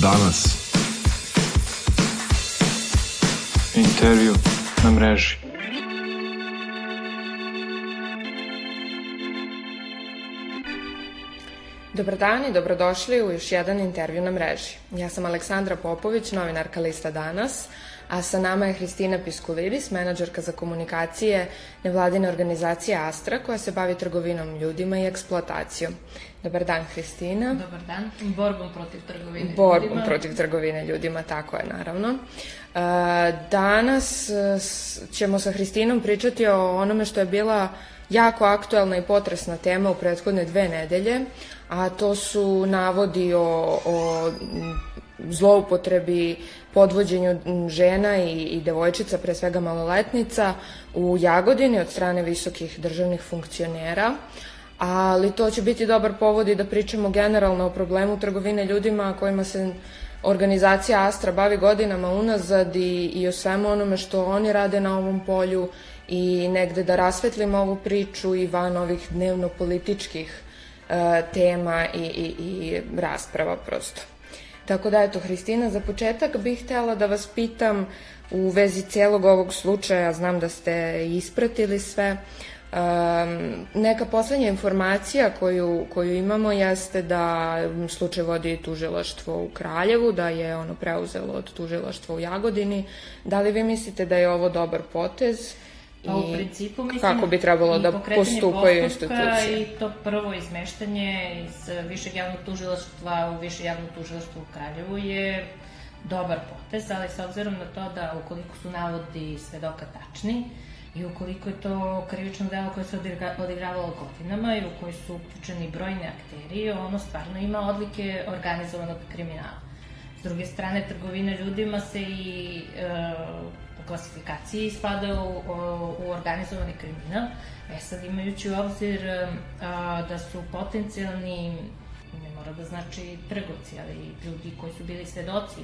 danas. Intervju na mreži. Dobar dan i dobrodošli u još jedan intervju na mreži. Ja sam Aleksandra Popović, novinarka Lista Danas, a sa nama je Hristina Piskulidis, menadžerka za komunikacije nevladine organizacije Astra, koja se bavi trgovinom ljudima i eksploatacijom. Dobar dan, Hristina. Dobar dan. Borbom protiv trgovine Borbom ljudima. protiv trgovine ljudima, tako je, naravno. E, Danas e, ćemo sa Hristinom pričati o onome što je bila jako aktuelna i potresna tema u prethodne dve nedelje, a to su navodi o, o zloupotrebi, podvođenju žena i, i devojčica, pre svega maloletnica, u Jagodini od strane visokih državnih funkcionera ali to će biti dobar povod i da pričamo generalno o problemu trgovine ljudima kojima se organizacija Astra bavi godinama unazad i, i o svemu onome što oni rade na ovom polju i negde da rasvetlimo ovu priču i van ovih dnevno-političkih e, tema i, i, i rasprava prosto. Tako da, eto, Hristina, za početak bih htela da vas pitam u vezi celog ovog slučaja, znam da ste ispratili sve, Um, neka poslednja informacija koju, koju imamo jeste da slučaj vodi tužilaštvo u Kraljevu, da je ono preuzelo od tužilaštva u Jagodini. Da li vi mislite da je ovo dobar potez? Pa u principu mislim kako bi trebalo da postupaju institucije? I to prvo izmeštanje iz višeg javnog tužilaštva u više javno tužilaštvo u Kraljevu je dobar potez, ali s obzirom na to da ukoliko su navodi svedoka tačni i ukoliko je to krivično delo koje se odigra- odigravalo godinama i u koji su uključeni brojni akteri, ono stvarno ima odlike organizovanog kriminala. S druge strane, trgovina ljudima se i e, klasifikaciji spada u, u, organizovani kriminal. E sad, imajući u obzir e, a, da su potencijalni, ne mora da znači trgovci, ali ljudi koji su bili svedoci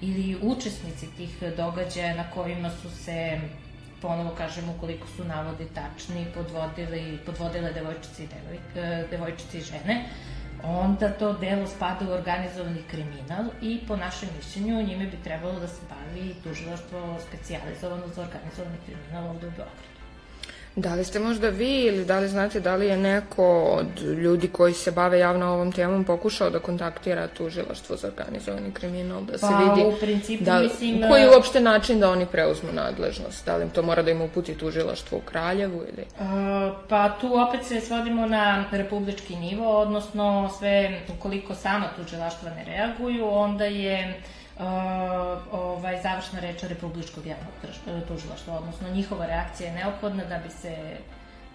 ili učesnici tih događaja na kojima su se ponovo kažem, ukoliko su navodi tačni, podvodili, podvodile devojčice i, devoj, e, devojčice i žene, onda to delo spada u organizovani kriminal i po našem mišljenju njime bi trebalo da se bavi tužilaštvo specijalizovano za organizovani kriminal ovde u Beogradu. Da li ste možda vi ili da li znate da li je neko od ljudi koji se bave javno ovom temom pokušao da kontaktira tužilaštvo za organizovani kriminal, da se Pa, vidi u principu, da, mislim, koji je uopšte način da oni preuzmu nadležnost? Da li im to mora da im uputi tužilaštvo u Kraljevu ili... Uh, Pa tu opet se svodimo na republički nivo, odnosno sve, ukoliko sama tužilaštva ne reaguju, onda je uh, ovaj, završna reč republičkog javnog trž- tužilaštva, odnosno njihova reakcija je neophodna da bi se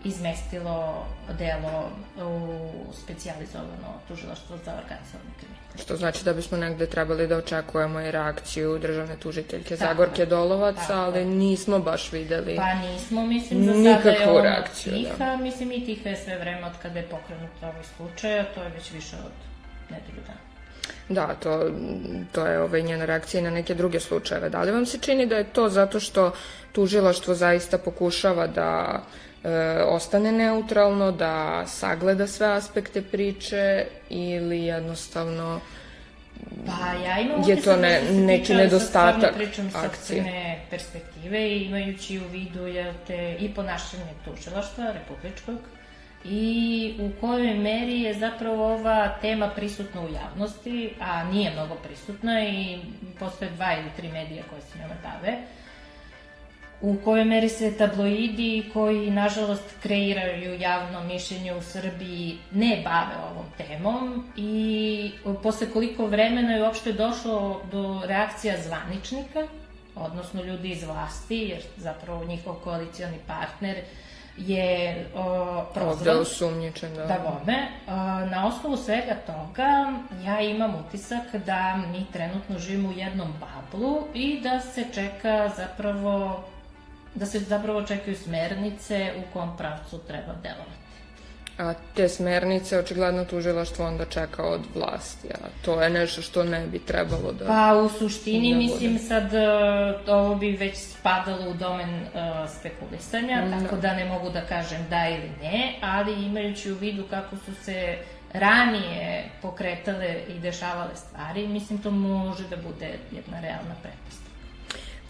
izmestilo delo u specijalizovano tužilaštvo za organizovani kriminal. Što znači da bismo negde trebali da očekujemo i reakciju državne tužiteljke Tako Zagorke. Dolovac, Tako ali nismo baš videli. Pa nismo, mislim, za sada je Nikakvu ono reakciju, tiha, da. mislim i tiha je sve vreme od kada je pokrenut ovaj slučaj, a to je već više od nedelju dana. Da, to, to je ovaj, njena reakcija i na neke druge slučajeve. Da li vam se čini da je to zato što tužilaštvo zaista pokušava da e, ostane neutralno, da sagleda sve aspekte priče ili jednostavno Pa ja imam Je to ne- da neki nedostatak sa akcije. perspektive i imajući u vidu jel te, i ponašanje tužilaštva republičkog i u kojoj meri je zapravo ova tema prisutna u javnosti, a nije mnogo prisutna i postoje dva ili tri medija koje se njome bave, u kojoj meri se tabloidi koji, nažalost, kreiraju javno mišljenje u Srbiji ne bave ovom temom i posle koliko vremena je uopšte došlo do reakcija zvaničnika, odnosno ljudi iz vlasti, jer zapravo njihov koalicioni partner je o, ovde prozvan osumnjičen. Da, da bome. A, Na osnovu svega toga ja imam utisak da mi trenutno živimo u jednom bablu i da se čeka zapravo da se zapravo čekaju smernice u kom pravcu treba delovati. A te smernice očigledno tužilaštvo onda čeka od vlasti, a to je nešto što ne bi trebalo da... Pa u suštini Da mislim bude. sad e, ovo bi već spadalo u domen e, spekulisanja, Da. tako da ne mogu da kažem da ili ne, ali imajući u vidu kako su se ranije pokretale i dešavale stvari, mislim to može da bude jedna realna pretpostavka.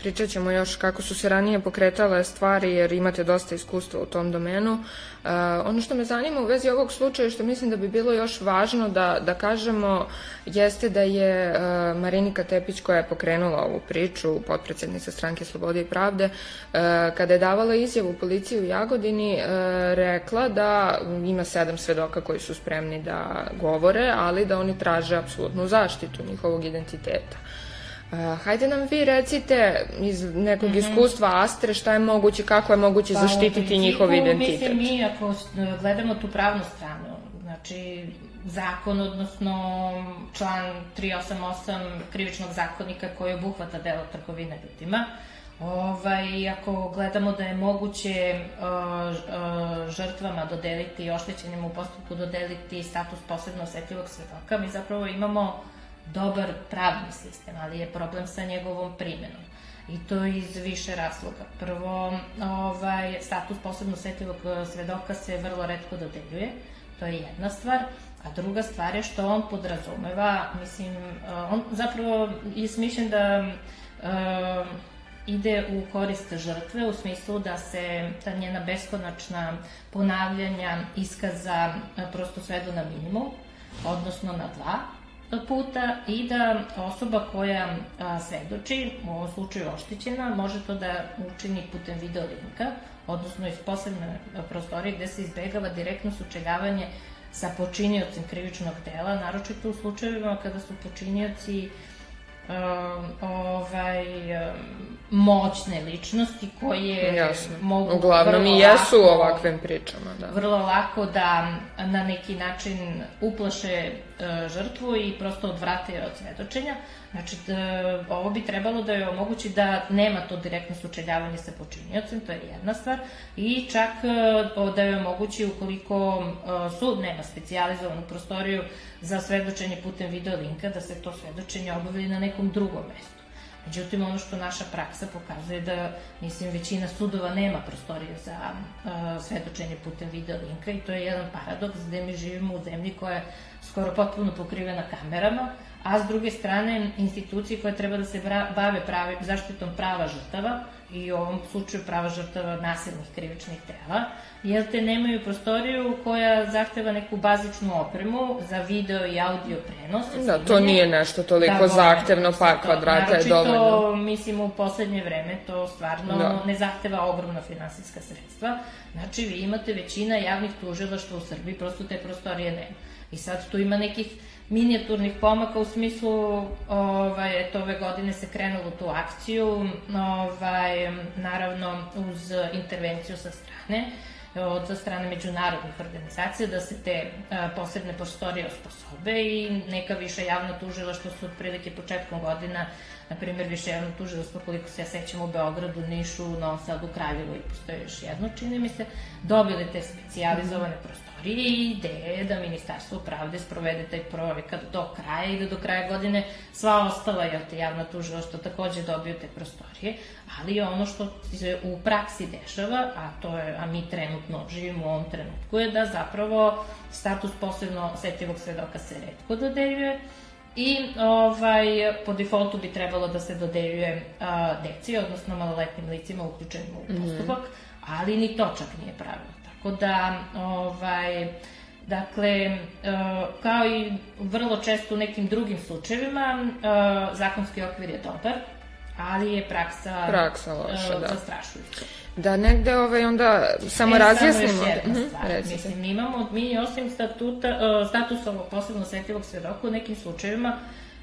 Pričat ćemo još kako su se ranije pokretale stvari jer imate dosta iskustva u tom domenu. Uh, ono što me zanima u vezi ovog slučaja što mislim da bi bilo još važno da, da kažemo jeste da je uh, Marinika Tepić koja je pokrenula ovu priču, potpredsednica stranke Slobode i Pravde, uh, kada je davala izjavu policiji u Jagodini, rekla da ima sedam svedoka koji su spremni da govore, ali da oni traže apsolutnu zaštitu njihovog identiteta. Uh, hajde nam vi recite iz nekog mm -hmm. iskustva Astre šta je moguće, kako je moguće pa, zaštititi principu, njihov identitet. Mislim, mi ako gledamo tu pravnu stranu, znači zakon, odnosno član 388 krivičnog zakonika koji obuhvata delo trgovine ljudima, Ovaj, ako gledamo da je moguće uh, uh, žrtvama dodeliti i oštećenim u postupku dodeliti status posebno osetljivog svedoka, mi zapravo imamo dobar pravni sistem, ali je problem sa njegovom primenom. I to iz više razloga. Prvo, ovaj, status posebno osetljivog e, svedoka se vrlo redko dodeljuje, to je jedna stvar. A druga stvar je što on podrazumeva, mislim, e, on zapravo je smišljen da uh, ide u korist žrtve u smislu da se ta njena beskonačna ponavljanja iskaza prosto svedu na minimum, odnosno na dva, puta i da osoba koja a, svedoči, u ovom slučaju oštećena, može to da učini putem video linka, odnosno iz posebne prostorije gde se izbegava direktno sučeljavanje sa počiniocem krivičnog dela, naročito u slučajevima kada su počinioci um, ovaj, um, moćne ličnosti koje Jasno. mogu uglavnom i jesu u ovakvim pričama da. vrlo lako da na neki način uplaše uh, žrtvu i prosto odvrate od svedočenja znači da, ovo bi trebalo da je omogući da nema to direktno sučeljavanje sa počinjocem to je jedna stvar. I čak uh, da je omogući ukoliko uh, sud nema specijalizovanu prostoriju za svedočenje putem video linka da se to svedočenje obavi na nekom drugom mestu. Međutim, ono što naša praksa pokazuje da, mislim, većina sudova nema prostorije za uh, svedočenje putem video linka i to je jedan paradoks gde mi živimo u zemlji koja je skoro potpuno pokrivena kamerama, a s druge strane institucije koje treba da se bave pravi, zaštitom prava žrtava i u ovom slučaju prava žrtava nasilnih krivičnih tela, jer te nemaju prostoriju koja zahteva neku bazičnu opremu za video i audio prenos. Da, to nije nešto toliko da, zahtevno, pa kvadrata je dovoljno. Naročito, mislim, u poslednje vreme to stvarno da. ne zahteva ogromna finansijska sredstva. Znači, vi imate većina javnih tužilaštva u Srbiji, prosto te prostorije nema. I sad tu ima nekih minijaturnih pomaka u smislu, ovaj, eto, ove godine se krenulo u tu akciju, ovaj, naravno uz intervenciju sa strane, od sa strane međunarodnih organizacija da se te a, posebne prostorije osposobe i neka više javna tužila što su otprilike početkom godina na primjer više javno tužilaštvo koliko se ja sećam u Beogradu, Nišu, Novom Sadu, Kraljevu i postoje još jedno, čini mi se, dobili te specijalizovane prostorije i ideja je da Ministarstvo pravde sprovede taj projekat do kraja i da do kraja godine sva ostala je te javna tužilaštva takođe dobiju te prostorije, ali ono što se u praksi dešava, a to je, a mi trenutno živimo u ovom trenutku, je da zapravo status posebno osetljivog svedoka se redko dodeljuje, I ovaj, po defaultu bi trebalo da se dodeljuje a, deci, odnosno maloletnim licima uključenim u postupak, mm -hmm. ali ni to čak nije pravilo. Tako da, ovaj, Dakle, e, kao i vrlo često u nekim drugim slučajevima, e, zakonski okvir je dobar, ali je praksa, praksa loša, e, da. zastrašujuća. Da negde ovaj, onda samo e, razjasnimo. Samo još jedna mhm, stvar. Mm, Mislim, mi imamo, mi osim statuta, statusa ovog posebno osetljivog svedoka u nekim slučajevima,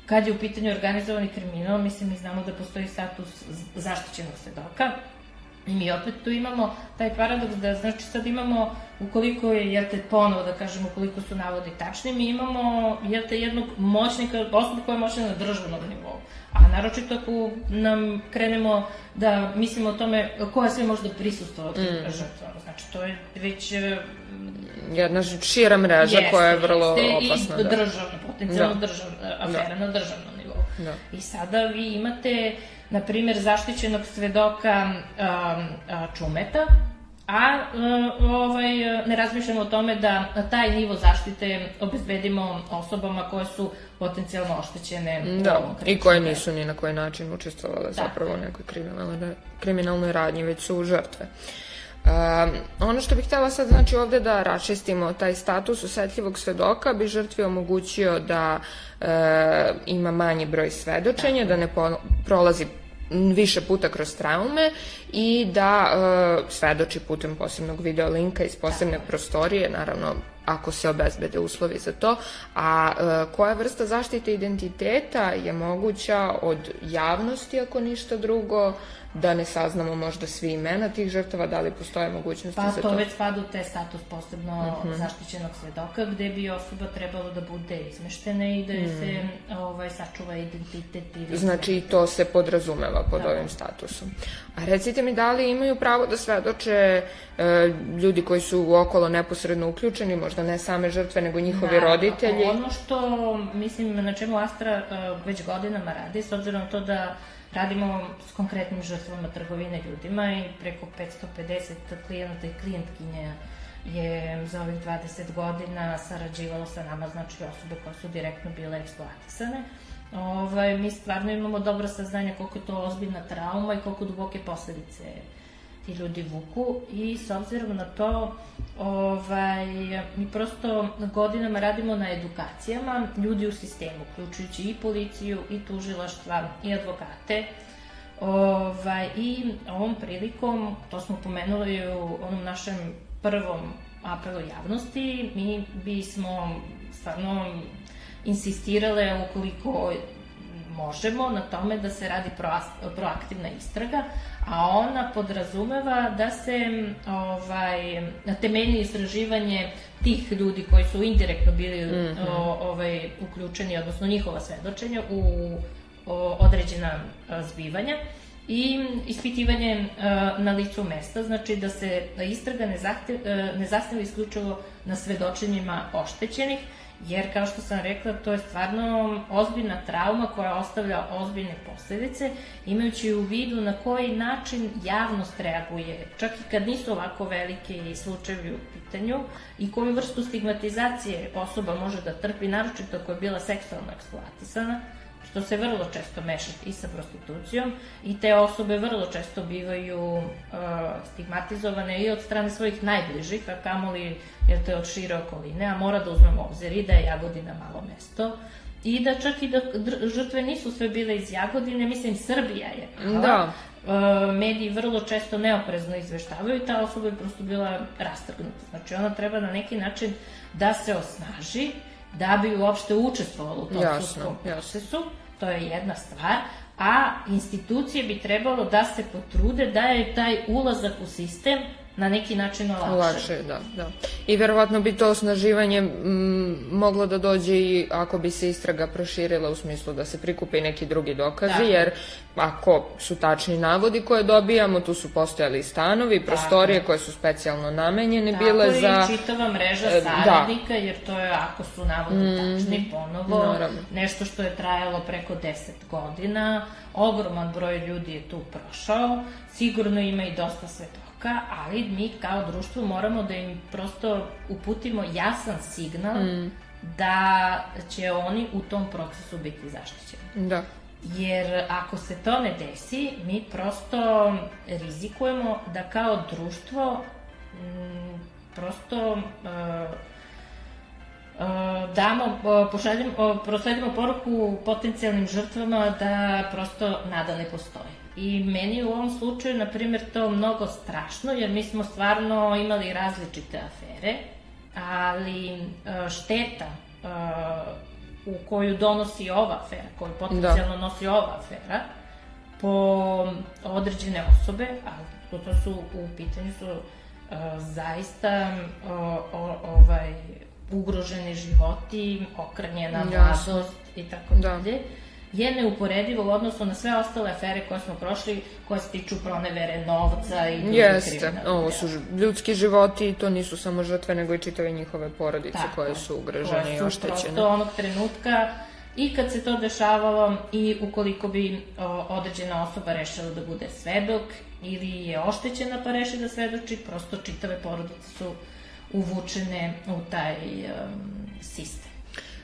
kad je u pitanju organizovani kriminal, mislim, mi znamo da postoji status zaštićenog svedoka, mi opet tu imamo taj paradoks da, znači sad imamo, ukoliko je, jel te, ponovo da kažemo, ukoliko su navodi tačni, mi imamo, jel te, jednog moćnika, osobu koja je moćna na državnom nivou. A naročito ako nam krenemo da mislimo o tome koja sve možda prisustva od mm. žrtva. Znači, to je već... E, Jedna šira mreža jeste, koja je vrlo opasna. I da. državna, potencijalno da. državna, afera da. na državnom nivou. Da. I sada vi imate na primjer, zaštićenog svedoka um, Čumeta, a ovaj, ne razmišljamo o tome da taj nivo zaštite obezbedimo osobama koje su potencijalno oštećene da, i koje nisu ni na koji način učestvovale zapravo u nekoj kriminalnoj, kriminalnoj radnji, već su žrtve. Um, ono što bih htela sad znači ovde da raščistimo taj status osetljivog svedoka bi žrtvi omogućio da e, ima manji broj svedočenja, da ne po, prolazi više puta kroz traume i da e, svedoči putem posebnog video linka iz posebne prostorije, naravno ako se obezbede uslovi za to, a e, koja vrsta zaštite identiteta je moguća od javnosti ako ništa drugo, da ne saznamo možda svi imena tih žrtava, da li postoje mogućnosti pa, za to? Pa to već spada u te status posebno uh mhm. -huh. zaštićenog svedoka, gde bi osoba trebalo da bude izmeštena i da mm. se ovaj, sačuva identitet. I znači i to se podrazumeva pod da. ovim statusom. A recite mi, da li imaju pravo da svedoče e, ljudi koji su okolo neposredno uključeni, možda ne same žrtve, nego njihovi da, roditelji? Ono što, mislim, na čemu Astra e, već godinama radi, s obzirom na to da Radimo s konkretnim žrtvama trgovine ljudima i preko 550 klijenata i klijentkinja je za ovih 20 godina sarađivalo sa nama, znači osobe koje su direktno bile eksploatisane. Ovaj, mi stvarno imamo dobro saznanje koliko je to ozbiljna trauma i koliko duboke posledice ti ljudi vuku i s obzirom na to ovaj, mi prosto godinama radimo na edukacijama ljudi u sistemu, uključujući i policiju, i tužilaštva, i advokate. Ovaj, I ovom prilikom, to smo pomenuli u onom našem prvom apelu javnosti, mi bismo stvarno insistirale ukoliko možemo na tome da se radi proaktivna istraga, a ona podrazumeva da se ovaj, na temelji istraživanje tih ljudi koji su indirektno bili mm -hmm. o, ovaj, uključeni, odnosno njihova svedočenja u određena zbivanja i ispitivanje na licu mesta, znači da se istraga ne, zahtev, ne zastavlja isključivo na svedočenjima oštećenih, jer kao što sam rekla, to je stvarno ozbiljna trauma koja ostavlja ozbiljne posledice, imajući u vidu na koji način javnost reaguje, čak i kad nisu ovako velike slučajevi u pitanju, i koju vrstu stigmatizacije osoba može da trpi, naročito ako je bila seksualno eksploatisana, što se vrlo često meša i sa prostitucijom i te osobe vrlo često bivaju uh, stigmatizovane i od strane svojih najbližih, a kamoli jer to je od šire okoline, a mora da uzmemo obzir i da je Jagodina malo mesto i da čak i da žrtve nisu sve bile iz Jagodine, mislim Srbija je. Da. Uh, mediji vrlo često neoprezno izveštavaju i ta osoba je prosto bila rastrgnuta. Znači ona treba na neki način da se osnaži, da bi uopšte učestvovalo u tom jasno, sudskom procesu. To je jedna stvar. A institucije bi trebalo da se potrude da je taj ulazak u sistem na neki način. Olakše, da, da. I verovatno bi to osnaživanje m, moglo da dođe i ako bi se istraga proširila u smislu da se prikupe neki drugi dokazi, da. jer ako su tačni navodi koje dobijamo, tu su postojali stanovi, prostorije koje su specijalno namenjene Tako bile za... Tako i čitava mreža e, da. saradnika, da. jer to je, ako su navodi mm tačni, ponovo, Naravno. nešto što je trajalo preko 10 godina, ogroman broj ljudi je tu prošao, sigurno ima i dosta svetoga nauka, ali mi kao društvo moramo da im prosto uputimo jasan signal mm. da će oni u tom procesu biti zaštićeni. Da. Jer ako se to ne desi, mi prosto rizikujemo da kao društvo m, prosto uh, damo, pošaljemo, prosledimo poruku potencijalnim žrtvama da prosto nada ne postoji. I meni u ovom slučaju, na primjer, to mnogo strašno, jer mi smo stvarno imali različite afere, ali e, šteta e, u koju donosi ova afera, koju potencijalno da. nosi ova afera, po određene osobe, a to, su u pitanju su uh, zaista o, ovaj ugroženi životi, okranjena mladost i tako da. dalje je neuporedivo u odnosu na sve ostale afere koje smo prošli, koje se tiču pronevere novca i Jeste, ovo su ljudski životi i to nisu samo žrtve, nego i čitave njihove porodice Tako, koje su ugrožene i oštećene. Prosto onog trenutka i kad se to dešavalo i ukoliko bi o, određena osoba rešila da bude svedok ili je oštećena pa reši da svedoči, prosto čitave porodice su uvučene u taj um, sistem.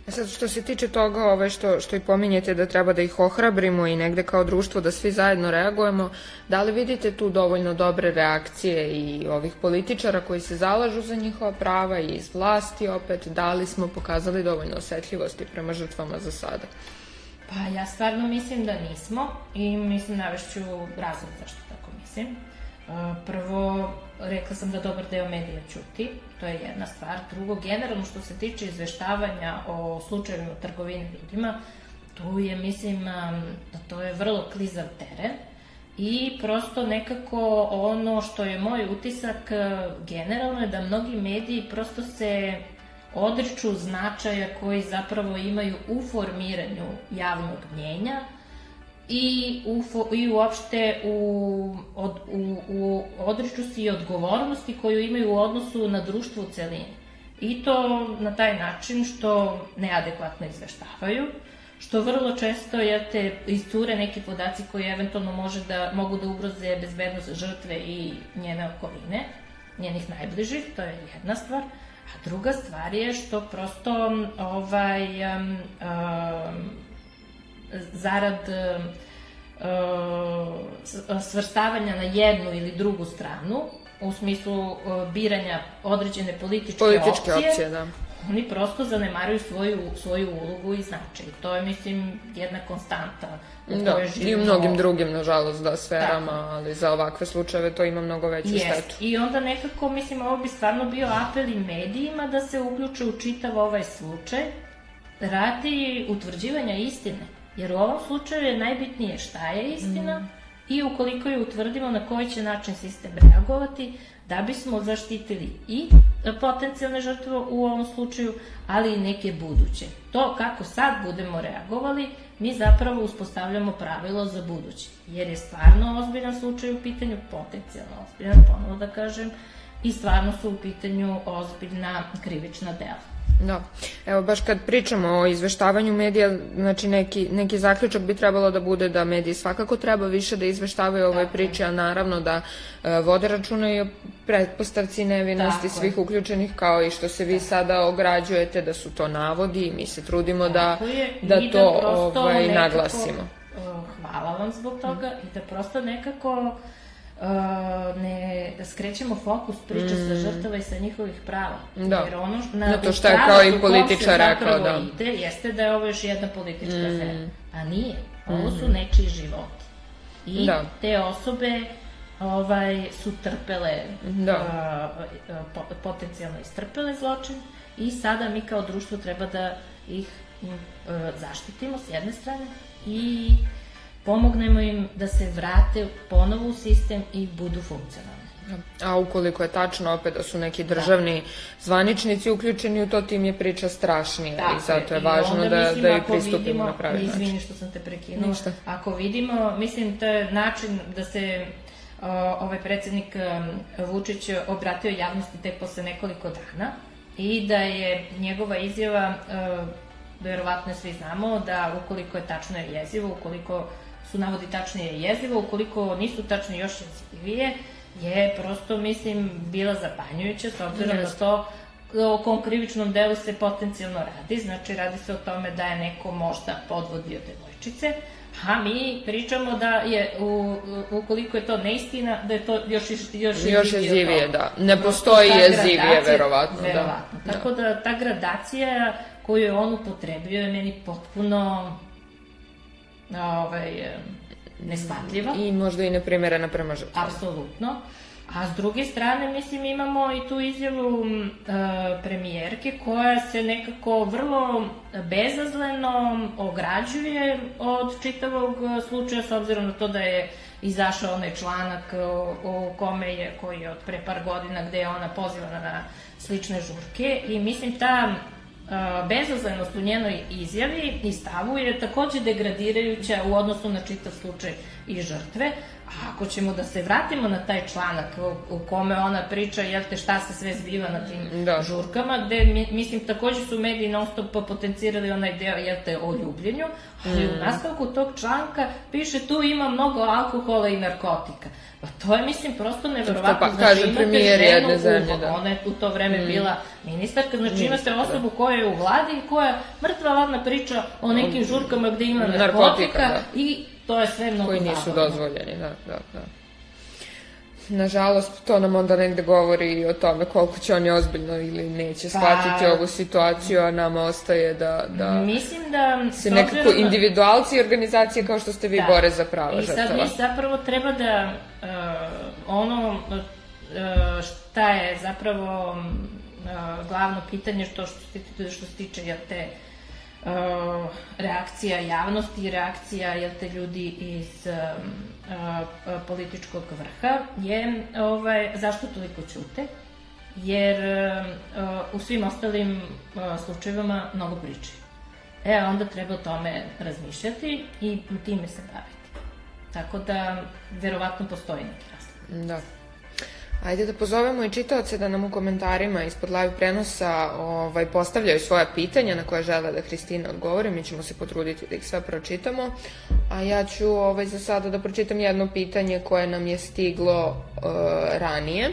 A sad što se tiče toga ovaj, što, što i pominjete da treba da ih ohrabrimo i negde kao društvo da svi zajedno reagujemo, da li vidite tu dovoljno dobre reakcije i ovih političara koji se zalažu za njihova prava i iz vlasti opet, da li smo pokazali dovoljno osetljivosti prema žrtvama za sada? Pa ja stvarno mislim da nismo i mislim navešću razlog zašto tako mislim. Prvo, rekla sam da dobar deo medija ćuti, to je jedna stvar. Drugo, generalno što se tiče izveštavanja o slučajevima trgovine ljudima, tu je, mislim, da to je vrlo klizav teren i prosto nekako ono što je moj utisak generalno je da mnogi mediji prosto se odriču značaja koji zapravo imaju u formiranju javnog mnjenja, i, u, i uopšte u, od, u, u si i odgovornosti koju imaju u odnosu na društvo u celini. I to na taj način što neadekvatno izveštavaju, što vrlo često je te isture neki podaci koji eventualno može da, mogu da ugroze bezbednost žrtve i njene okoline, njenih najbližih, to je jedna stvar. A druga stvar je što prosto ovaj, um, um, zarad uh, svrstavanja na jednu ili drugu stranu, u smislu uh, biranja određene političke, političke opcije, opcije da. oni prosto zanemaruju svoju, svoju ulogu i značaj. To je, mislim, jedna konstanta u da, kojoj živimo. I u mnogim drugim, nažalost, da, sferama, Tako. ali za ovakve slučajeve to ima mnogo veću yes. štetu. I onda nekako, mislim, ovo bi stvarno bio apel i medijima da se uključe u čitav ovaj slučaj radi utvrđivanja istine. Jer u ovom slučaju je najbitnije šta je istina mm. i ukoliko je utvrdimo na koji će način sistem reagovati, da bismo zaštitili i potencijalne žrtve u ovom slučaju, ali i neke buduće. To kako sad budemo reagovali, mi zapravo uspostavljamo pravilo za buduće. Jer je stvarno ozbiljan slučaj u pitanju, potencijalno ozbiljan, ponovo da kažem, i stvarno su u pitanju ozbiljna krivična dela. Da. Evo, baš kad pričamo o izveštavanju medija, znači neki, neki zaključak bi trebalo da bude da mediji svakako treba više da izveštavaju ove priče, a naravno da e, vode računa i o pretpostavci nevinosti Tako svih je. uključenih, kao i što se vi Tako. sada ograđujete da su to navodi i mi se trudimo da, da, da to da ovaj, nekako, naglasimo. Hvala vam zbog toga i da prosto nekako ne da skrećemo fokus priče mm. sa žrtava i sa njihovih prava. Da. Jer ono na da, to što je kao i političar rekao, da. ide, jeste da je ovo još jedna politička mm. afera. A nije. Ovo su mm. nečiji životi. I da. te osobe ovaj, su trpele, da. uh, uh, potencijalno istrpele zločin i sada mi kao društvo treba da ih uh, zaštitimo s jedne strane i pomognemo im da se vrate ponovo u sistem i budu funkcionalni. A ukoliko je tačno opet da su neki državni da. zvaničnici uključeni u to, tim je priča strašnija Tako i zato je, je važno onda, da, mislim, da i pristupimo vidimo, na pravi način. Izvini što sam te prekinula. Ništa. Ako vidimo, mislim, to je način da se o, ovaj predsednik Vučić obratio javnosti tek posle nekoliko dana i da je njegova izjava, o, verovatno svi znamo, da ukoliko je tačno je jezivo, ukoliko su navodi tačnije jezivo, ukoliko nisu tačni još jezivije, je prosto, mislim, bila zapanjujuća, s obzirom na to o kom krivičnom delu se potencijalno radi, znači radi se o tome da je neko možda podvodio devojčice, a mi pričamo da je, u, ukoliko je to neistina, da je to još, još, još jezivije. da. Ne postoji jezivije, verovatno. Verovatno. Da. Tako da ta gradacija koju je on upotrebio je meni potpuno ovaj, neshvatljiva. I možda i neprimerena prema žrtvama. Apsolutno. A s druge strane, mislim, imamo i tu izjavu e, premijerke koja se nekako vrlo bezazleno ograđuje od čitavog slučaja, s obzirom na to da je izašao onaj članak u kome je, koji je od pre par godina, gde je ona pozivana na slične žurke. I mislim, ta bezazlenost u njenoj izjavi i stavu je takođe degradirajuća u odnosu na čitav slučaj i žrtve. A ako ćemo da se vratimo na taj članak u, kome ona priča, jel te, šta se sve zbiva na tim da. žurkama, gde, mislim, takođe su mediji non stop potencirali onaj deo, jel te, o ljubljenju, ali mm. u nastavku tog članka piše tu ima mnogo alkohola i narkotika. Pa to je, mislim, prosto neverovatno. Pa, znači, kaže premijer jedne zemlje, da. Ona je u to vreme mm. bila ministarka, znači imate da. osobu da. koja je u vladi i koja mrtva ladna priča o nekim žurkama gde ima narkotika, narkotika da. i to je sve mnogo Koji nisu zabavno. dozvoljeni, da, da, da. Nažalost, to nam onda negde govori o tome koliko će oni ozbiljno ili neće pa, shvatiti ovu situaciju, a nama ostaje da, da, mislim da se nekako da... individualci i organizacije kao što ste vi da. bore za prava žrtava. I sad mi zapravo treba da uh, ono uh, šta je zapravo uh, glavno pitanje što, što, što se tiče ja, te uh, reakcija javnosti i reakcija jel te ljudi iz um, uh, političkog vrha je ovaj, zašto toliko ćute? Jer uh, u svim ostalim uh, slučajevima mnogo pričaju. E, onda treba o tome razmišljati i time se baviti. Tako da, verovatno postoji neki razlog. Da. Ajde da pozovemo i čitaoce da nam u komentarima ispod live prenosa ovaj, postavljaju svoja pitanja na koje žele da Hristina odgovori. Mi ćemo se potruditi da ih sve pročitamo. A ja ću ovaj, za sada da pročitam jedno pitanje koje nam je stiglo uh, ranije.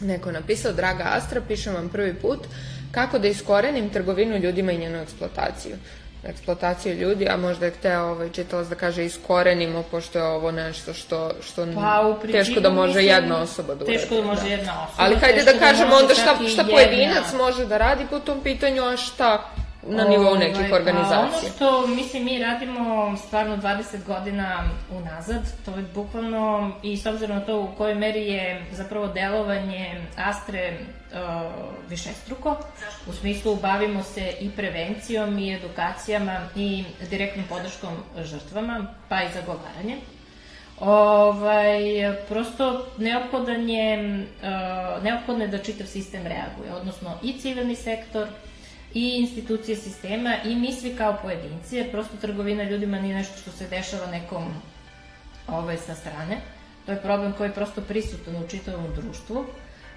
Neko je napisao, draga Astra, pišem vam prvi put, kako da iskorenim trgovinu ljudima i njenu eksploataciju eksploataciju ljudi, a možda je hteo ovaj, čitalac da kaže iskorenimo, pošto je ovo nešto što, što pa, teško da može mislim, jedna osoba da uradi. Teško da može da. jedna osoba. Ali hajde da, da kažemo onda šta, šta pojedinac može da radi po tom pitanju, a šta na nivou nekih organizacija. Ono što, mislim, mi radimo stvarno 20 godina unazad, to je bukvalno, i s obzirom na to u kojoj meri je zapravo delovanje Astre uh, višestruko, u smislu bavimo se i prevencijom i edukacijama i direktnom podrškom žrtvama, pa i zagovaranjem. Ovaj, prosto neophodan je, uh, neophodno je da čitav sistem reaguje, odnosno i civilni sektor, i institucije sistema i mi svi kao pojedinci, jer prosto trgovina ljudima nije nešto što se dešava nekom ovaj, sa strane. To je problem koji je prosto prisutan u čitavom društvu.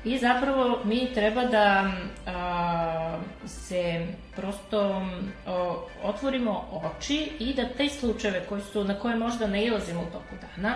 I zapravo mi treba da a, se prosto a, otvorimo oči i da te slučajeve koji su, na koje možda ne ilazimo u toku dana,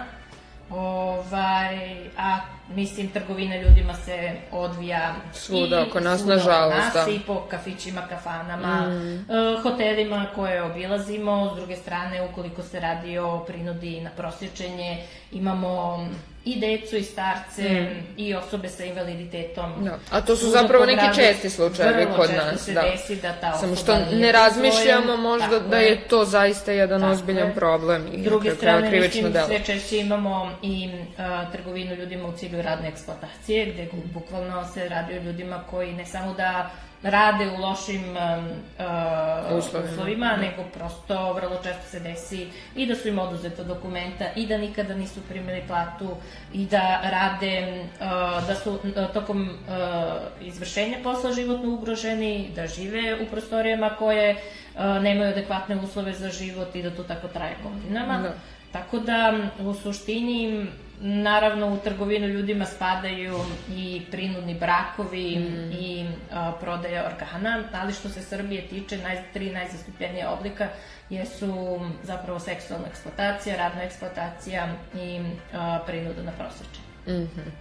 Ovaj, a mislim, trgovina ljudima se odvija svuda oko nas, nažalost, da. i po kafićima, kafanama, mm. uh, hotelima koje obilazimo. S druge strane, ukoliko se radi o prinudi na prosječenje, imamo i decu i starce mm. i osobe sa invaliditetom. Da. A to su zapravo neki česti slučajevi kod nas. da. desi da ta Samo što ne razmišljamo svojom, možda da je to zaista jedan ozbiljan je. problem i druge strane, mislim, delo. sve češće imamo i uh, trgovinu ljudima u cilju radne eksploatacije, gde bukvalno se radi o ljudima koji ne samo da rade u lošim uh, uslovima, uslovima da. nego prosto vrlo često se desi i da su im oduzeta dokumenta i da nikada nisu primili platu i da rade, uh, da su uh, tokom uh, izvršenja posla životno ugroženi, da žive u prostorijama koje uh, nemaju adekvatne uslove za život i da to tako traje godinama. Da. Tako da, u suštini, Naravno, u trgovinu ljudima spadaju i prinudni brakovi mm. i a, prodaja organa, ali što se Srbije tiče, naj, tri najzastupljenije oblika jesu zapravo seksualna eksploatacija, radna eksploatacija i a, prinuda na prosveče. Mm -hmm.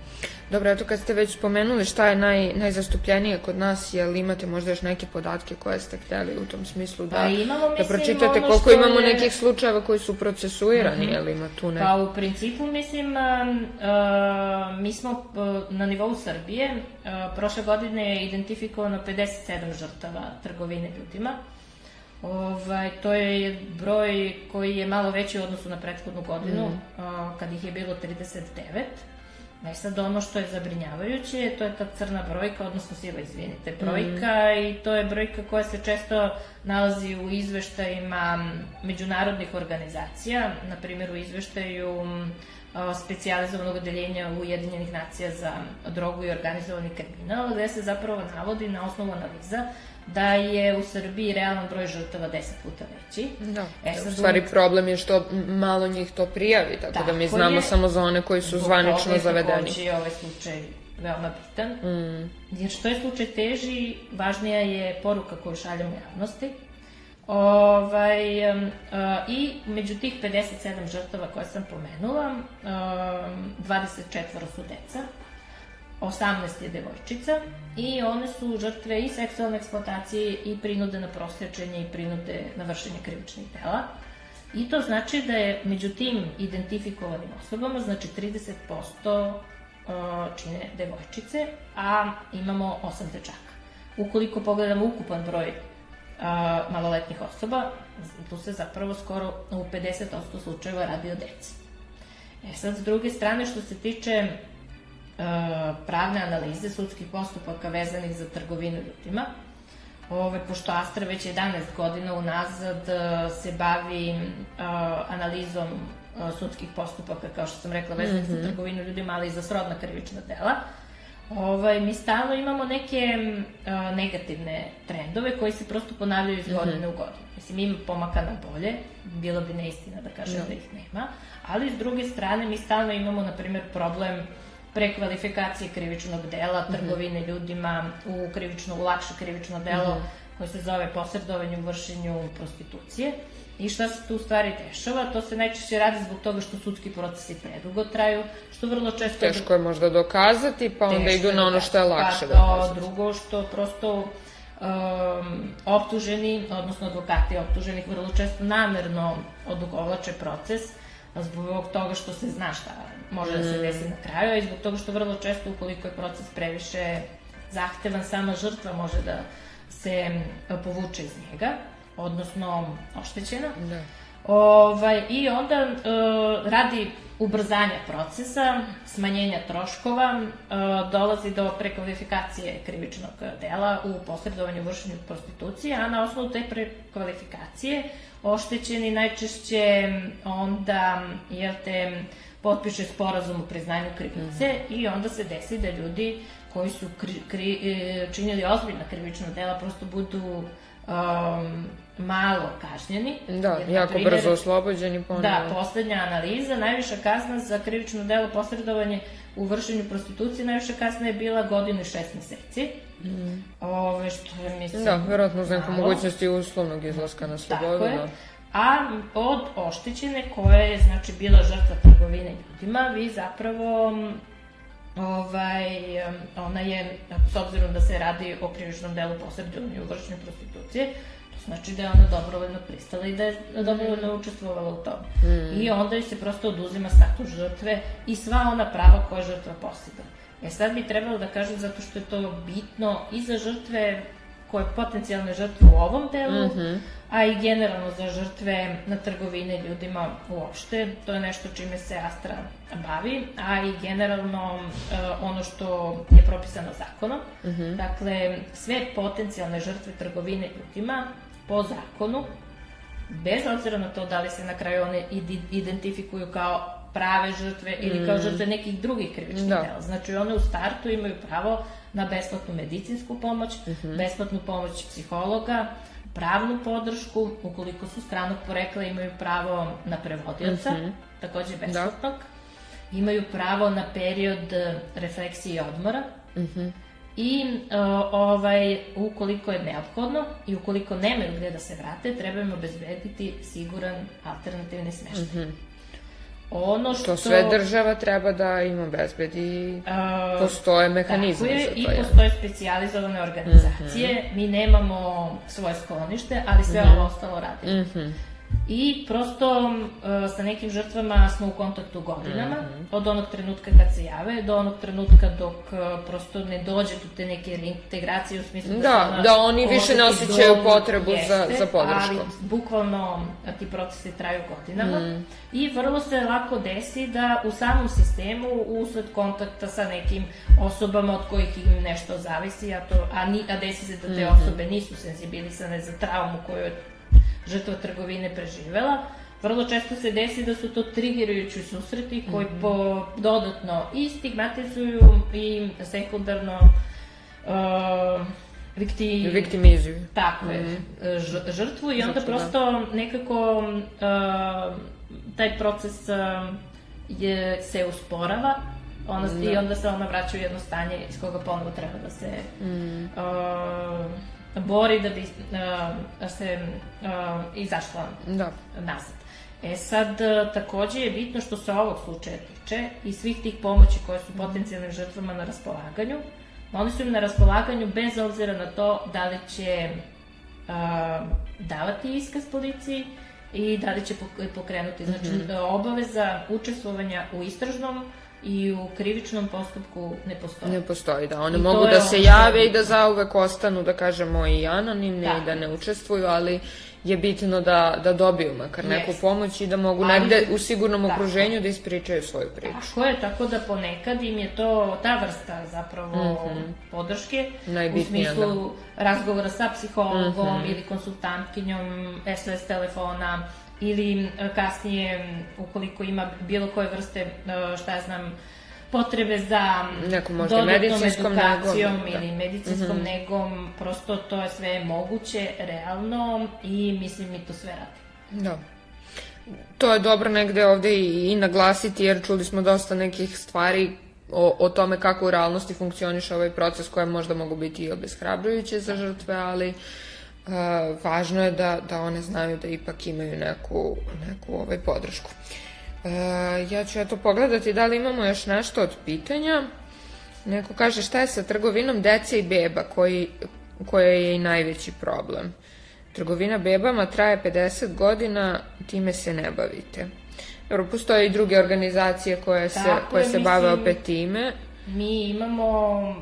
Dobro, eto kad ste već spomenuli šta je naj, najzastupljenije kod nas, jel imate možda još neke podatke koje ste hteli u tom smislu da, pa imamo, da mislim, da pročitate koliko imamo je... nekih slučajeva koji su procesuirani, mm -hmm. jel ima tu ne... Pa u principu mislim, uh, uh, mi smo uh, na nivou Srbije, uh, prošle godine je identifikovano 57 žrtava trgovine ljudima. Ovaj, to je broj koji je malo veći u odnosu na prethodnu godinu, mm. uh, kad ih je bilo 39. E sad ono što je zabrinjavajuće, to je ta crna brojka, odnosno siva, izvinite, brojka mm. i to je brojka koja se često nalazi u izveštajima međunarodnih organizacija, na primjer u izveštaju specijalizovanog odeljenja Ujedinjenih nacija za drogu i organizovani kriminal, gde se zapravo navodi na osnovu analiza da je u Srbiji realan broj žrtava 10 puta veći. Da, E, sad u stvari problem je što malo njih to prijavi, tako, da mi Tako znamo je. samo za one koji su zvanično je zavedeni. takođe ovaj slučaj veoma bitan. Mm. Jer što je slučaj teži, važnija je poruka koju šaljemo javnosti. Ovaj, uh, I među tih 57 žrtava koje sam pomenula, um, 24 su deca, 18 je devojčica i one su žrtve i seksualne eksploatacije i prinude na prosječenje i prinude na vršenje krivičnih dela. I to znači da je među tim identifikovanim osobama, znači 30% uh, čine devojčice, a imamo 8 dečaka. Ukoliko pogledamo ukupan broj uh, maloletnih osoba, tu se zapravo skoro u 50% slučajeva radi o deci. E sad, s druge strane, što se tiče uh, pravne analize sudskih postupaka vezanih za trgovinu ljudima, Ove, pošto Astra već 11 godina unazad uh, se bavi uh, analizom uh, sudskih postupaka, kao što sam rekla, vezanih mm -hmm. za trgovinu ljudima, ali i za srodna krivična dela, ovaj, mi stalno imamo neke uh, negativne trendove koji se prosto ponavljaju iz godine u godinu. Mislim, ima pomaka na bolje, bilo bi neistina da kažem da ih nema, ali s druge strane mi stalno imamo, na primjer, problem prekvalifikacije krivičnog dela, trgovine ljudima u krivično, u lakše krivično delo koje se zove posredovanje u vršenju prostitucije. I šta se tu u stvari dešava? To se najčešće radi zbog toga što sudski procesi predugo traju, što vrlo često... Teško je možda dokazati, pa onda idu na ono što je dokazati. lakše pa, to, dokazati. drugo što prosto um, optuženi, odnosno advokati optuženih vrlo često namerno odugovlače proces zbog toga što se zna šta može da Mm. se desi na kraju, a i zbog toga što vrlo često ukoliko je proces previše zahtevan, sama žrtva može da se m, povuče iz njega, odnosno oštećena. Da. Ovaj, I onda e, radi ubrzanja procesa, smanjenja troškova, e, dolazi do prekvalifikacije krivičnog dela u posredovanju u vršenju prostitucije, a na osnovu te prekvalifikacije oštećeni najčešće onda, jel te, potpiše sporazum o priznanju krivice i onda se desi da ljudi koji su kri, kri, e, činili ozbiljna krivična dela prosto budu um, malo kažnjeni. Da, Jer, jako primjer, brzo oslobođeni ponovo. Da, poslednja analiza, najviša kazna za krivično delo posredovanje u vršenju prostitucije, najviša kazna je bila godinu i šest meseci. Mm. Ove, što je, mislim... Da, verovatno za neku mogućnosti uslovnog izlaska na slobodu. Tako je. Da. A od oštećene koja je znači bila žrtva trgovine ljudima, vi zapravo ovaj, ona je, s obzirom da se radi o krivičnom delu posredovanja u vršenju prostitucije, znači da je ona dobrovoljno pristala i da je dobrovoljno učestvovala u tome. I onda joj se prosto oduzima status žrtve i sva ona prava koje žrtva posjeda. E sad bi trebalo da kažem zato što je to bitno i za žrtve koje potencijalne žrtve u ovom delu, a i generalno za žrtve na trgovine ljudima uopšte. To je nešto čime se Astra bavi, a i generalno e, ono što je propisano zakonom. Dakle, sve potencijalne žrtve trgovine ljudima po zakonu, bez obzira na to da li se na kraju one ide- identifikuju kao prave žrtve ili kao žrtve nekih drugih krivičnih Da. dela. Znači one u startu imaju pravo na besplatnu medicinsku pomoć, besplatnu pomoć psihologa, pravnu podršku, ukoliko su stranog porekla imaju pravo na prevodioca, takođe besplatnog, imaju pravo na period refleksije i odmora, I e, ovaj, ukoliko je neophodno i ukoliko nemaju gde da se vrate, treba im obezbediti siguran alternativni smeštaj. Ono što... To sve država treba da im obezbedi. a, Postoje mehanizmi tako je, za to. I jel? postoje specijalizovane organizacije. Mi nemamo svoje sklonište, ali sve ovo ostalo radimo. Mhm. I prosto uh, sa nekim žrtvama smo u kontaktu godinama, od onog trenutka kad se jave do onog trenutka dok uh, prosto ne dođe do te neke reintegracije u smislu Da, ona da oni više ne osjećaju potrebu za- jeste, za podrškom. Ali bukvalno a, ti procesi traju godinama i vrlo se lako desi da u samom sistemu usled kontakta sa nekim osobama od kojih im nešto zavisi, a, to, a, ni, a desi se da te osobe nisu senzibilisane za traumu koju je žrtva trgovine preživela, vrlo često se desi da su to trigerujući susreti koji po dodatno i stigmatizuju i sekundarno uh, vikti... viktimizuju. Tako je, Mhm. ž- žrtvu i onda Žrtvu, da. prosto nekako uh, taj proces uh, je, se usporava ona, Da. i onda se ona vraća u jedno stanje iz koga ponovo treba da se Mhm. uh, bori da bi uh, se uh, izašla Da. nazad. E sad, e, takođe je bitno što se ovog slučaja tiče i svih tih pomoći koje su potencijalnim žrtvama na raspolaganju, oni su im na raspolaganju bez obzira na to da li će a, davati iskaz policiji i da li će pok- pokrenuti. Znači, obaveza učestvovanja u istražnom i u krivičnom postupku ne postoji. Ne postoji, da. One I mogu da se jave i da zauvek ostanu, da kažemo, i anonimne Da. i da ne učestvuju, ali je bitno da, da dobiju makar neku Jeste. pomoć i da mogu Ali- negde u sigurnom Tako. okruženju da ispričaju svoju priču. Tako je, tako da ponekad im je to ta vrsta zapravo podrške Mhm. Najbitnija, u smislu razgovora sa psihologom Mhm. ili konsultantkinjom SOS telefona ili e, kasnije ukoliko ima bilo koje vrste e, šta ja znam potrebe za m, Neku možda dodatnom medicinskom edukacijom negom, da. ili medicinskom negom, prosto to je sve moguće, realno i mislim mi to sve radi. Da. To je dobro negde ovde i, i naglasiti, jer čuli smo dosta nekih stvari o, o tome kako u realnosti funkcioniše ovaj proces koje možda mogu biti i obeshrabrujuće za žrtve, ali uh, važno je da, da one znaju da ipak imaju neku, neku ovaj podršku. Uh, ja ću eto pogledati da li imamo još nešto od pitanja. Neko kaže šta je sa trgovinom dece i beba koji, koja je i najveći problem. Trgovina bebama traje 50 godina, time se ne bavite. Dobro, postoje i druge organizacije koje se, Tako koje je, se bave mislim- opet time. Mi imamo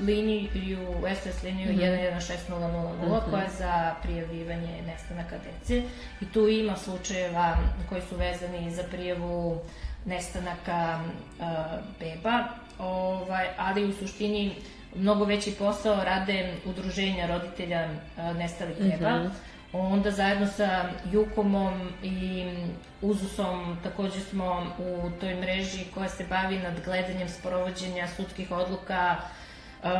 liniju, SS liniju Mhm. 116000 koja je za prijavljivanje nestanaka dece i tu ima slučajeva koji su vezani za prijavu nestanaka uh, beba, ovaj, ali u suštini mnogo veći posao rade udruženja roditelja uh, nestalih beba. Onda zajedno sa Jukomom i Uzusom takođe smo u toj mreži koja se bavi nadgledanjem sprovođenja sudskih odluka uh,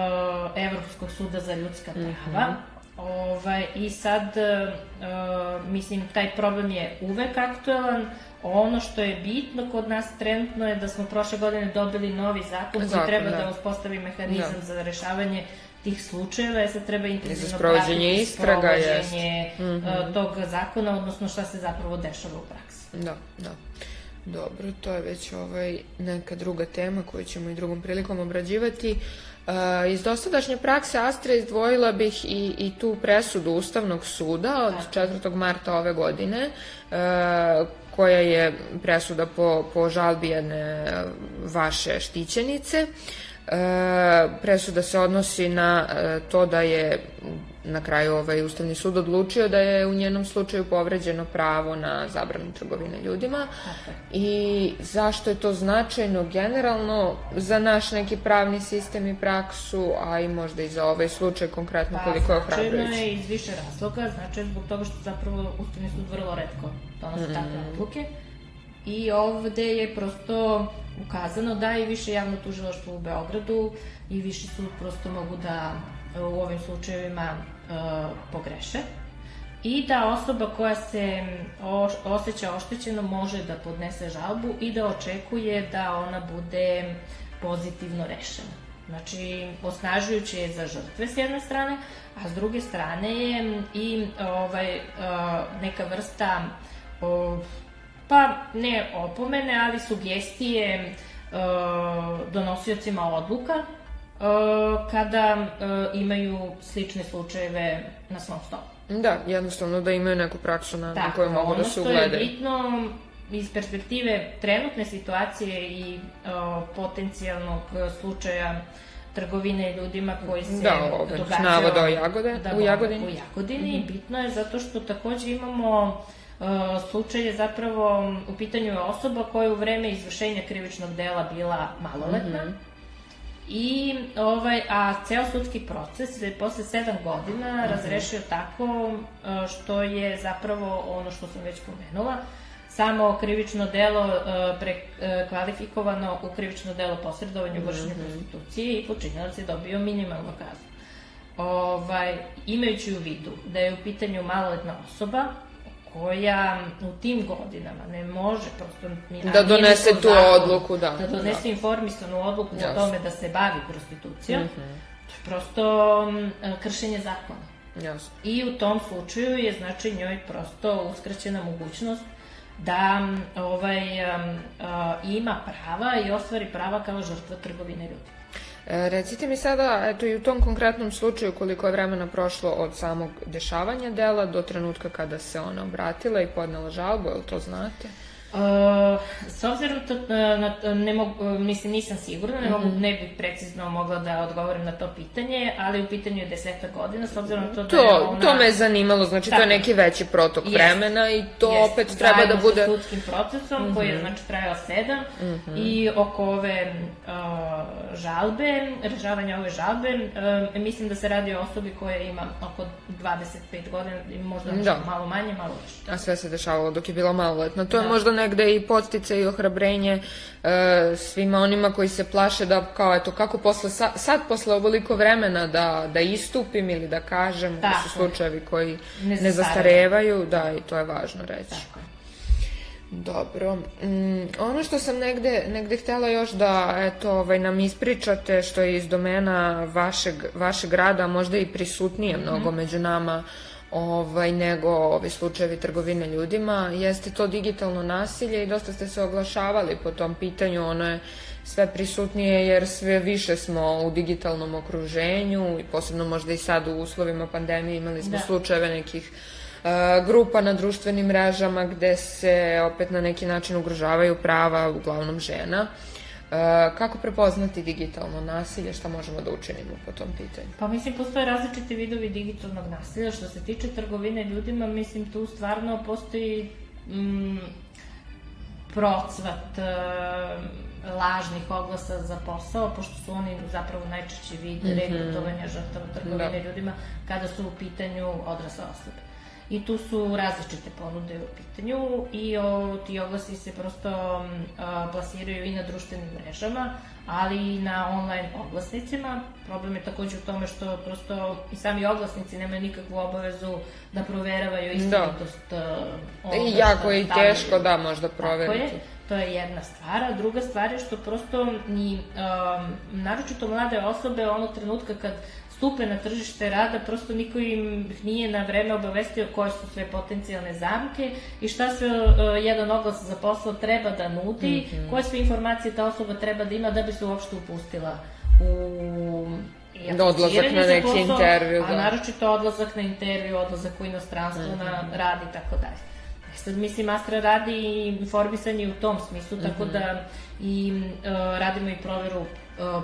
Evropskog suda za ljudska prava. Ovaj, I sad, uh, mislim, taj problem je uvek aktuelan. Ono što je bitno kod nas trenutno je da smo prošle godine dobili novi zakon koji treba da. da, uspostavi mehanizam Da. za rešavanje tih slučajeva, jer sad treba intenzivno sprovođenje istraga, sprovođenje, uh, tog zakona, odnosno šta se zapravo dešava u praksi. Da, da. Dobro, to je već ovaj neka druga tema koju ćemo i drugom prilikom obrađivati. Uh, iz dosadašnje prakse Astra izdvojila bih i, i tu presudu Ustavnog suda od 4. marta ove godine, uh, koja je presuda po, po žalbi jedne uh, vaše štićenice. E, presuda se odnosi na e, to da je na kraju ovaj Ustavni sud odlučio da je u njenom slučaju povređeno pravo na zabranu trgovine ljudima je. i zašto je to značajno generalno za naš neki pravni sistem i praksu, a i možda i za ovaj slučaj konkretno koliko je Pa, značajno je iz više razloga, znači zbog toga što zapravo Ustavni sud vrlo redko donosi Mhm. takve odluke. I ovde je prosto ukazano da i više javno tužilaštvo u Beogradu i viši sud prosto mogu da u ovim slučajevima e, pogreše i da osoba koja se osjeća oštećeno može da podnese žalbu i da očekuje da ona bude pozitivno rešena. Znači, osnažujuće je za žrtve s jedne strane, a s druge strane je i ovaj, e, neka vrsta pa ne opomene, ali sugestije e, donosiocima odluka kada e, imaju slične slučajeve na svom stolu. Da, jednostavno da imaju neku praksu na, na Tako, koju mogu da ono se što je ugledaju. bitno iz perspektive trenutne situacije i o, potencijalnog e, slučaja trgovine ljudima koji se Da, ove, događaju navoda o Jagode- da, u Jagodini. U Jagodini. Bitno je zato što takođe imamo e, slučaje zapravo u pitanju je osoba koja je u vreme izvršenja krivičnog dela bila maloletna. Mhm. I, ovaj, a ceo sudski proces je posle sedam godina Mhm. razrešio tako e, što je zapravo ono što sam već pomenula, samo krivično delo e, prekvalifikovano u krivično delo posredovanja u vršenju Mhm. prostitucije i počinilac je dobio minimalnu kaznu. ovaj, imajući u vidu da je u pitanju maloletna osoba, koja u tim godinama ne može prosto ni da donese tu zakon, odluku, da. Da donese da. informisanu odluku Jasne. o tome da se bavi prostitucijom. Mm -hmm. To je prosto kršenje zakona. Jasne. I u tom slučaju je znači njoj prosto uskraćena mogućnost da ovaj, um, uh, ima prava i ostvari prava kao žrtva trgovine ljudi. E, recite mi sada, eto i u tom konkretnom slučaju koliko je vremena prošlo od samog dešavanja dela do trenutka kada se ona obratila i podnela žalbu, li to znate? Uh, s obzirom to, na, ne mogu, mislim, nisam sigurna, ne, mogu, mhm. ne bih precizno mogla da odgovorim na to pitanje, ali u pitanju je deseta godina, s obzirom na to da to, je ona... To me je zanimalo, znači Tako. to je neki veći protok jest, vremena i to jest, opet treba da bude... sa sudskim procesom, mm -hmm. koji je mhm. znači trajao sedam mm -hmm. i oko ove uh, žalbe, rešavanja ove žalbe, uh, mislim da se radi o osobi koja ima oko 25 godina, možda da. malo manje, malo više. A sve se dešavalo dok je bila maloletna. To da. je možda negde i postice i ohrabrenje e, svima onima koji se plaše da kao eto kako posle sad, sad posle ovoliko vremena da, da istupim ili da kažem da su slučajevi koji ne, ne zastarevaju, da i to je važno reći. Tako. Dobro. Mm, ono što sam negde, negde htela još da eto, ovaj, nam ispričate, što je iz domena vašeg, vašeg rada, možda i prisutnije mm -hmm. mnogo među nama, ovaj, nego ovi slučajevi trgovine ljudima, jeste to digitalno nasilje i dosta ste se oglašavali po tom pitanju, ono je sve prisutnije jer sve više smo u digitalnom okruženju i posebno možda i sad u uslovima pandemije imali smo da. slučajeve nekih uh, grupa na društvenim mrežama gde se opet na neki način ugrožavaju prava uglavnom žena. Uh, E, kako prepoznati digitalno nasilje, šta možemo da učinimo po tom pitanju? Pa mislim, postoje različiti vidovi digitalnog nasilja. Što se tiče trgovine ljudima, mislim, tu stvarno postoji mm, procvat uh, lažnih oglasa za posao, pošto su oni zapravo najčešći vid mm -hmm. rekrutovanja žrtava trgovine da. ljudima kada su u pitanju odrasle osobe i tu su različite ponude u pitanju i o, ti oglasi se prosto a, plasiraju i na društvenim mrežama, ali i na online oglasnicima. Problem je takođe u tome što prosto i sami oglasnici nemaju nikakvu obavezu da proveravaju istinitost da. oglasa. I jako je i teško da možda proveriti. Tako je. To je jedna stvar, a druga stvar je što prosto ni um, naročito mlade osobe onog trenutka kad stupe na tržište rada, prosto niko im nije na vreme obavestio koje su sve potencijalne zamke i šta sve uh, jedan oglas za posao treba da nudi, mm -hmm. koje sve informacije ta osoba treba da ima da bi se uopšte upustila u da odlazak na neki posao, intervju, da. A naročito odlazak na intervju, odlazak u inostranstvo, mm -hmm. na mhm. rad i tako dalje. E sad, mislim, Astra radi i informisanje u tom smislu, mm -hmm. tako mhm. da i uh, radimo i proveru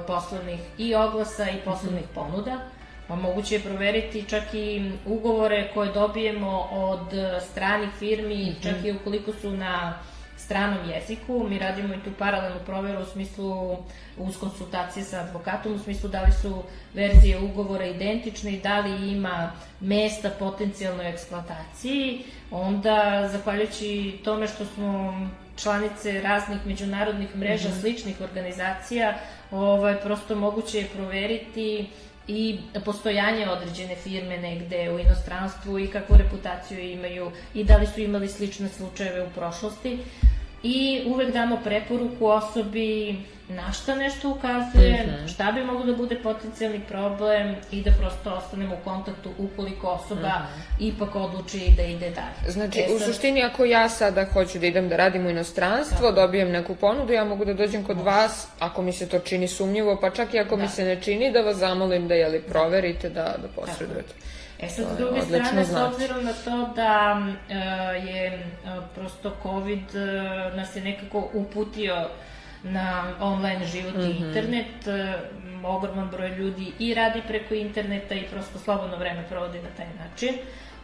poslovnih i oglasa i poslovnih -hmm. ponuda. Pa moguće je proveriti čak i ugovore koje dobijemo od stranih firmi, mm -hmm. čak i ukoliko su na stranom jeziku. Mi radimo i tu paralelnu proveru u smislu uz konsultacije sa advokatom, u smislu da li su verzije ugovora identične i da li ima mesta potencijalnoj eksploataciji. Onda, zahvaljujući tome što smo članice raznih međunarodnih mreža, mm -hmm. sličnih organizacija, ovaj, prosto moguće je proveriti i postojanje određene firme negde u inostranstvu i kakvu reputaciju imaju i da li su imali slične slučajeve u prošlosti. I uvek damo preporuku osobi na šta nešto ukazuje, mm -hmm. šta bi moglo da bude potencijalni problem i da prosto ostanemo u kontaktu ukoliko osoba mm -hmm. ipak odluči da ide dalje. Znači, e, sad... u suštini ako ja sada hoću da idem da radim u inostranstvo, da. dobijem neku ponudu, ja mogu da dođem kod Može. vas, ako mi se to čini sumnjivo, pa čak i ako da. mi se ne čini, da vas zamolim da jeli proverite, da, da posredujete. E sad, s druge strane, znači. s obzirom na to da uh, je uh, prosto COVID uh, nas je nekako uputio na online život mm -hmm. i mhm. internet. E, ogroman broj ljudi i radi preko interneta i prosto slobodno vreme provodi na taj način.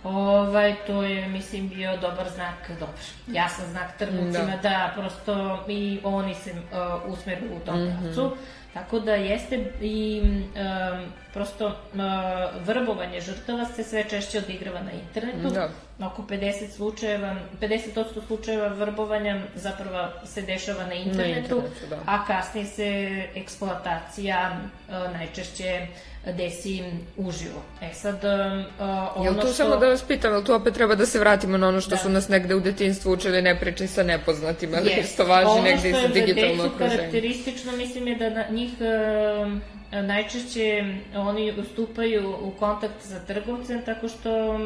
Ovaj, to je, mislim, bio dobar znak, dobar, jasan znak trgovcima da. da prosto i oni se uh, usmeru u tom mm -hmm. pravcu. Tako da jeste i um, prosto vrbovanje žrtava se sve češće odigrava na internetu. Da. Oko 50 slučajeva, 50% slučajeva vrbovanja zapravo se dešava na internetu, na internetu da. a kasnije se eksploatacija uh, najčešće desi uživo. E sad, uh, ono Jel tu što... samo da vas pitam, jel tu opet treba da se vratimo na ono što da. su nas negde u detinstvu učili ne pričaj sa nepoznatima, yes. ili što važi negde i sa digitalno okruženje? Ono što je za decu karakteristično, mislim je da njih uh, najčešće oni ustupaju u kontakt sa trgovcem tako što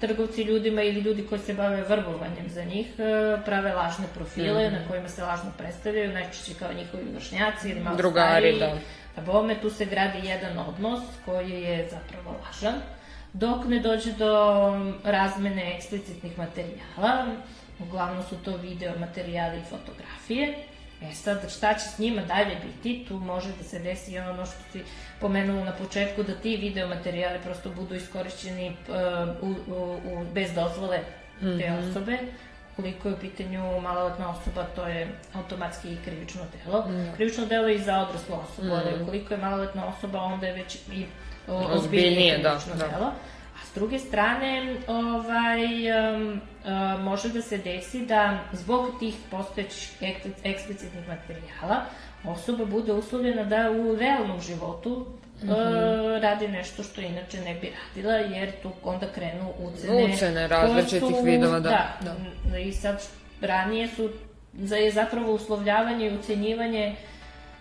trgovci ljudima ili ljudi koji se bave vrbovanjem za njih prave lažne profile mm -hmm. na kojima se lažno predstavljaju, najčešće kao njihovi vršnjaci ili malo Drugari, stariji. Da A bome tu se gradi jedan odnos koji je zapravo lažan, dok ne dođe do razmene eksplicitnih materijala, uglavnom su to video materijali i fotografije, E sad, šta će s njima dalje biti, tu može da se desi ono što si pomenula na početku, da ti video materijali prosto budu iskorišćeni uh, u, u, u, bez dozvole te mm -hmm. osobe, koliko je u pitanju maloletna osoba, to je automatski i krivično delo. Mm. Krivično delo je i za odraslu osobu, mm. ali ukoliko je maloletna osoba, onda je već i ozbiljnije da, krivično da, delo. A s druge strane, ovaj, um, uh, može da se desi da zbog tih postojećih eksplicitnih materijala osoba bude uslovljena da u realnom životu mm -hmm. radi nešto što inače ne bi radila, jer tu onda krenu ucene. Ucene različitih su, vidova, da. Da, da. I sad ranije su za je zapravo uslovljavanje i ucenjivanje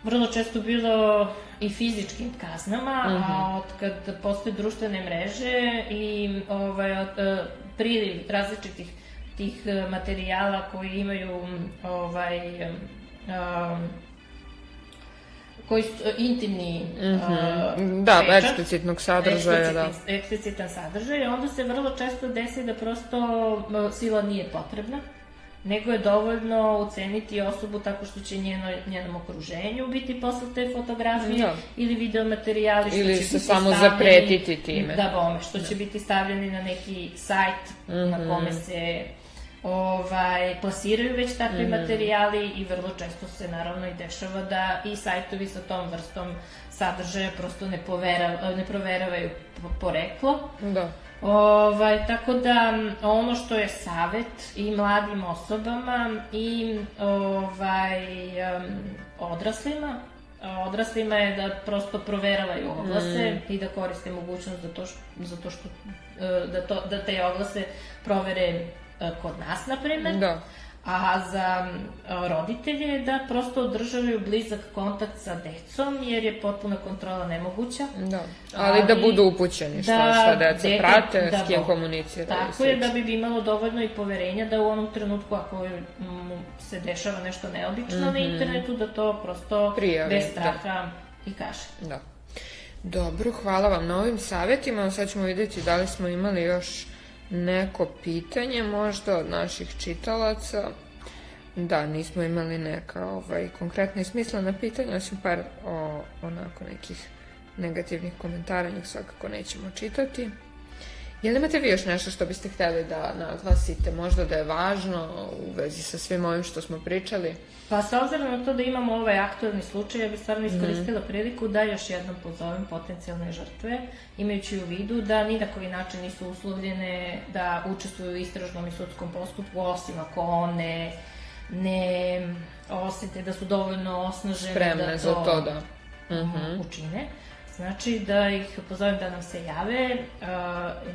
vrlo često bilo i fizičkim kaznama, mm -hmm. a mhm. od kad postoje društvene mreže i ovaj, od, e, priliv različitih tih e, materijala koji imaju ovaj, um, koji su intimni mm -hmm. uh, da, pečat, eksplicitnog sadržaja, da. Eksplicitan sadržaj, onda se vrlo često desi da prosto uh, sila nije potrebna, nego je dovoljno uceniti osobu tako što će njeno, njenom okruženju biti poslate fotografije da. ili videomaterijali što ili će se samo zapretiti time. Da, bome, što da. će biti stavljeni na neki sajt mm -hmm. na kome mhm. se ovaj, plasiraju već takvi mm. materijali i vrlo često se naravno i dešava da i sajtovi sa tom vrstom sadržaja prosto ne, povera, ne proveravaju poreklo. Da. Ovaj, tako da ono što je savet i mladim osobama i ovaj, odraslima, odraslima je da prosto proveravaju oglase mm. i da koriste mogućnost da to, što, zato što e, da, to, da te oglase provere E, kod nas, na primer. Da. A za roditelje da prosto održavaju blizak kontakt sa decom, jer je potpuna kontrola nemoguća. Da, ali, ali da budu upućeni da šta deca dete, prate, da, s kim komuniciraju. Tako je, da bi imalo dovoljno i poverenja da u onom trenutku ako mu se dešava nešto neobično mm -hmm. na mhm. internetu, da to prosto Prijavi, bez da. straha da. i kaže. Da. Dobro, hvala vam na ovim savjetima. Sad ćemo vidjeti da li smo imali još neko pitanje možda od naših čitalaca. Da, nismo imali neka ovaj, konkretna i smislena pitanja, osim par o, onako nekih negativnih komentara, njih svakako nećemo čitati. Je li imate vi još nešto što biste hteli da naglasite, možda da je važno u vezi sa svim ovim što smo pričali? Pa s obzirom na to da imamo ovaj aktualni slučaj, ja bih stvarno mhm. iskoristila mm. priliku da još jednom pozovem potencijalne žrtve, imajući u vidu da ni na koji način nisu uslovljene da učestvuju u istražnom i sudskom postupku, osim ako one ne osete da su dovoljno osnažene Spremne da to, za to da. Mm -hmm. učine. Znači da ih pozovem da nam se jave.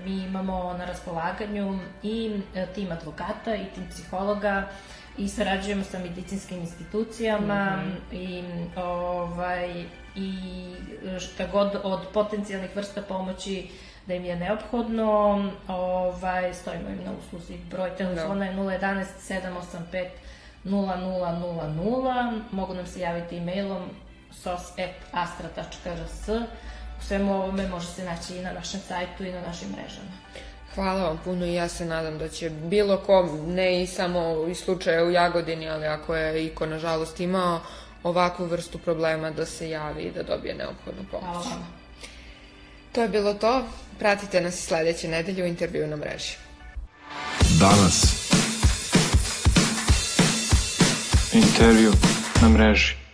Mi imamo na raspolaganju i e, tim advokata i tim psihologa i sarađujemo sa medicinskim institucijama mm -hmm. i ovaj i šta god od potencijalnih vrsta pomoći da im je neophodno, ovaj, stojimo im na usluzi. Broj telefona je 011 785 0000, mogu nam se javiti e-mailom sos.astra.rs. U svemu ovome može se naći i na našem sajtu i na našim mrežama. Hvala vam puno i ja se nadam da će bilo ko, ne i samo iz slučaja u Jagodini, ali ako je iko nažalost imao ovakvu vrstu problema da se javi i da dobije neophodnu pomoć. Hvala vam. To je bilo to. Pratite nas i sledeće nedelje u intervju na mreži. Danas. Intervju na mreži.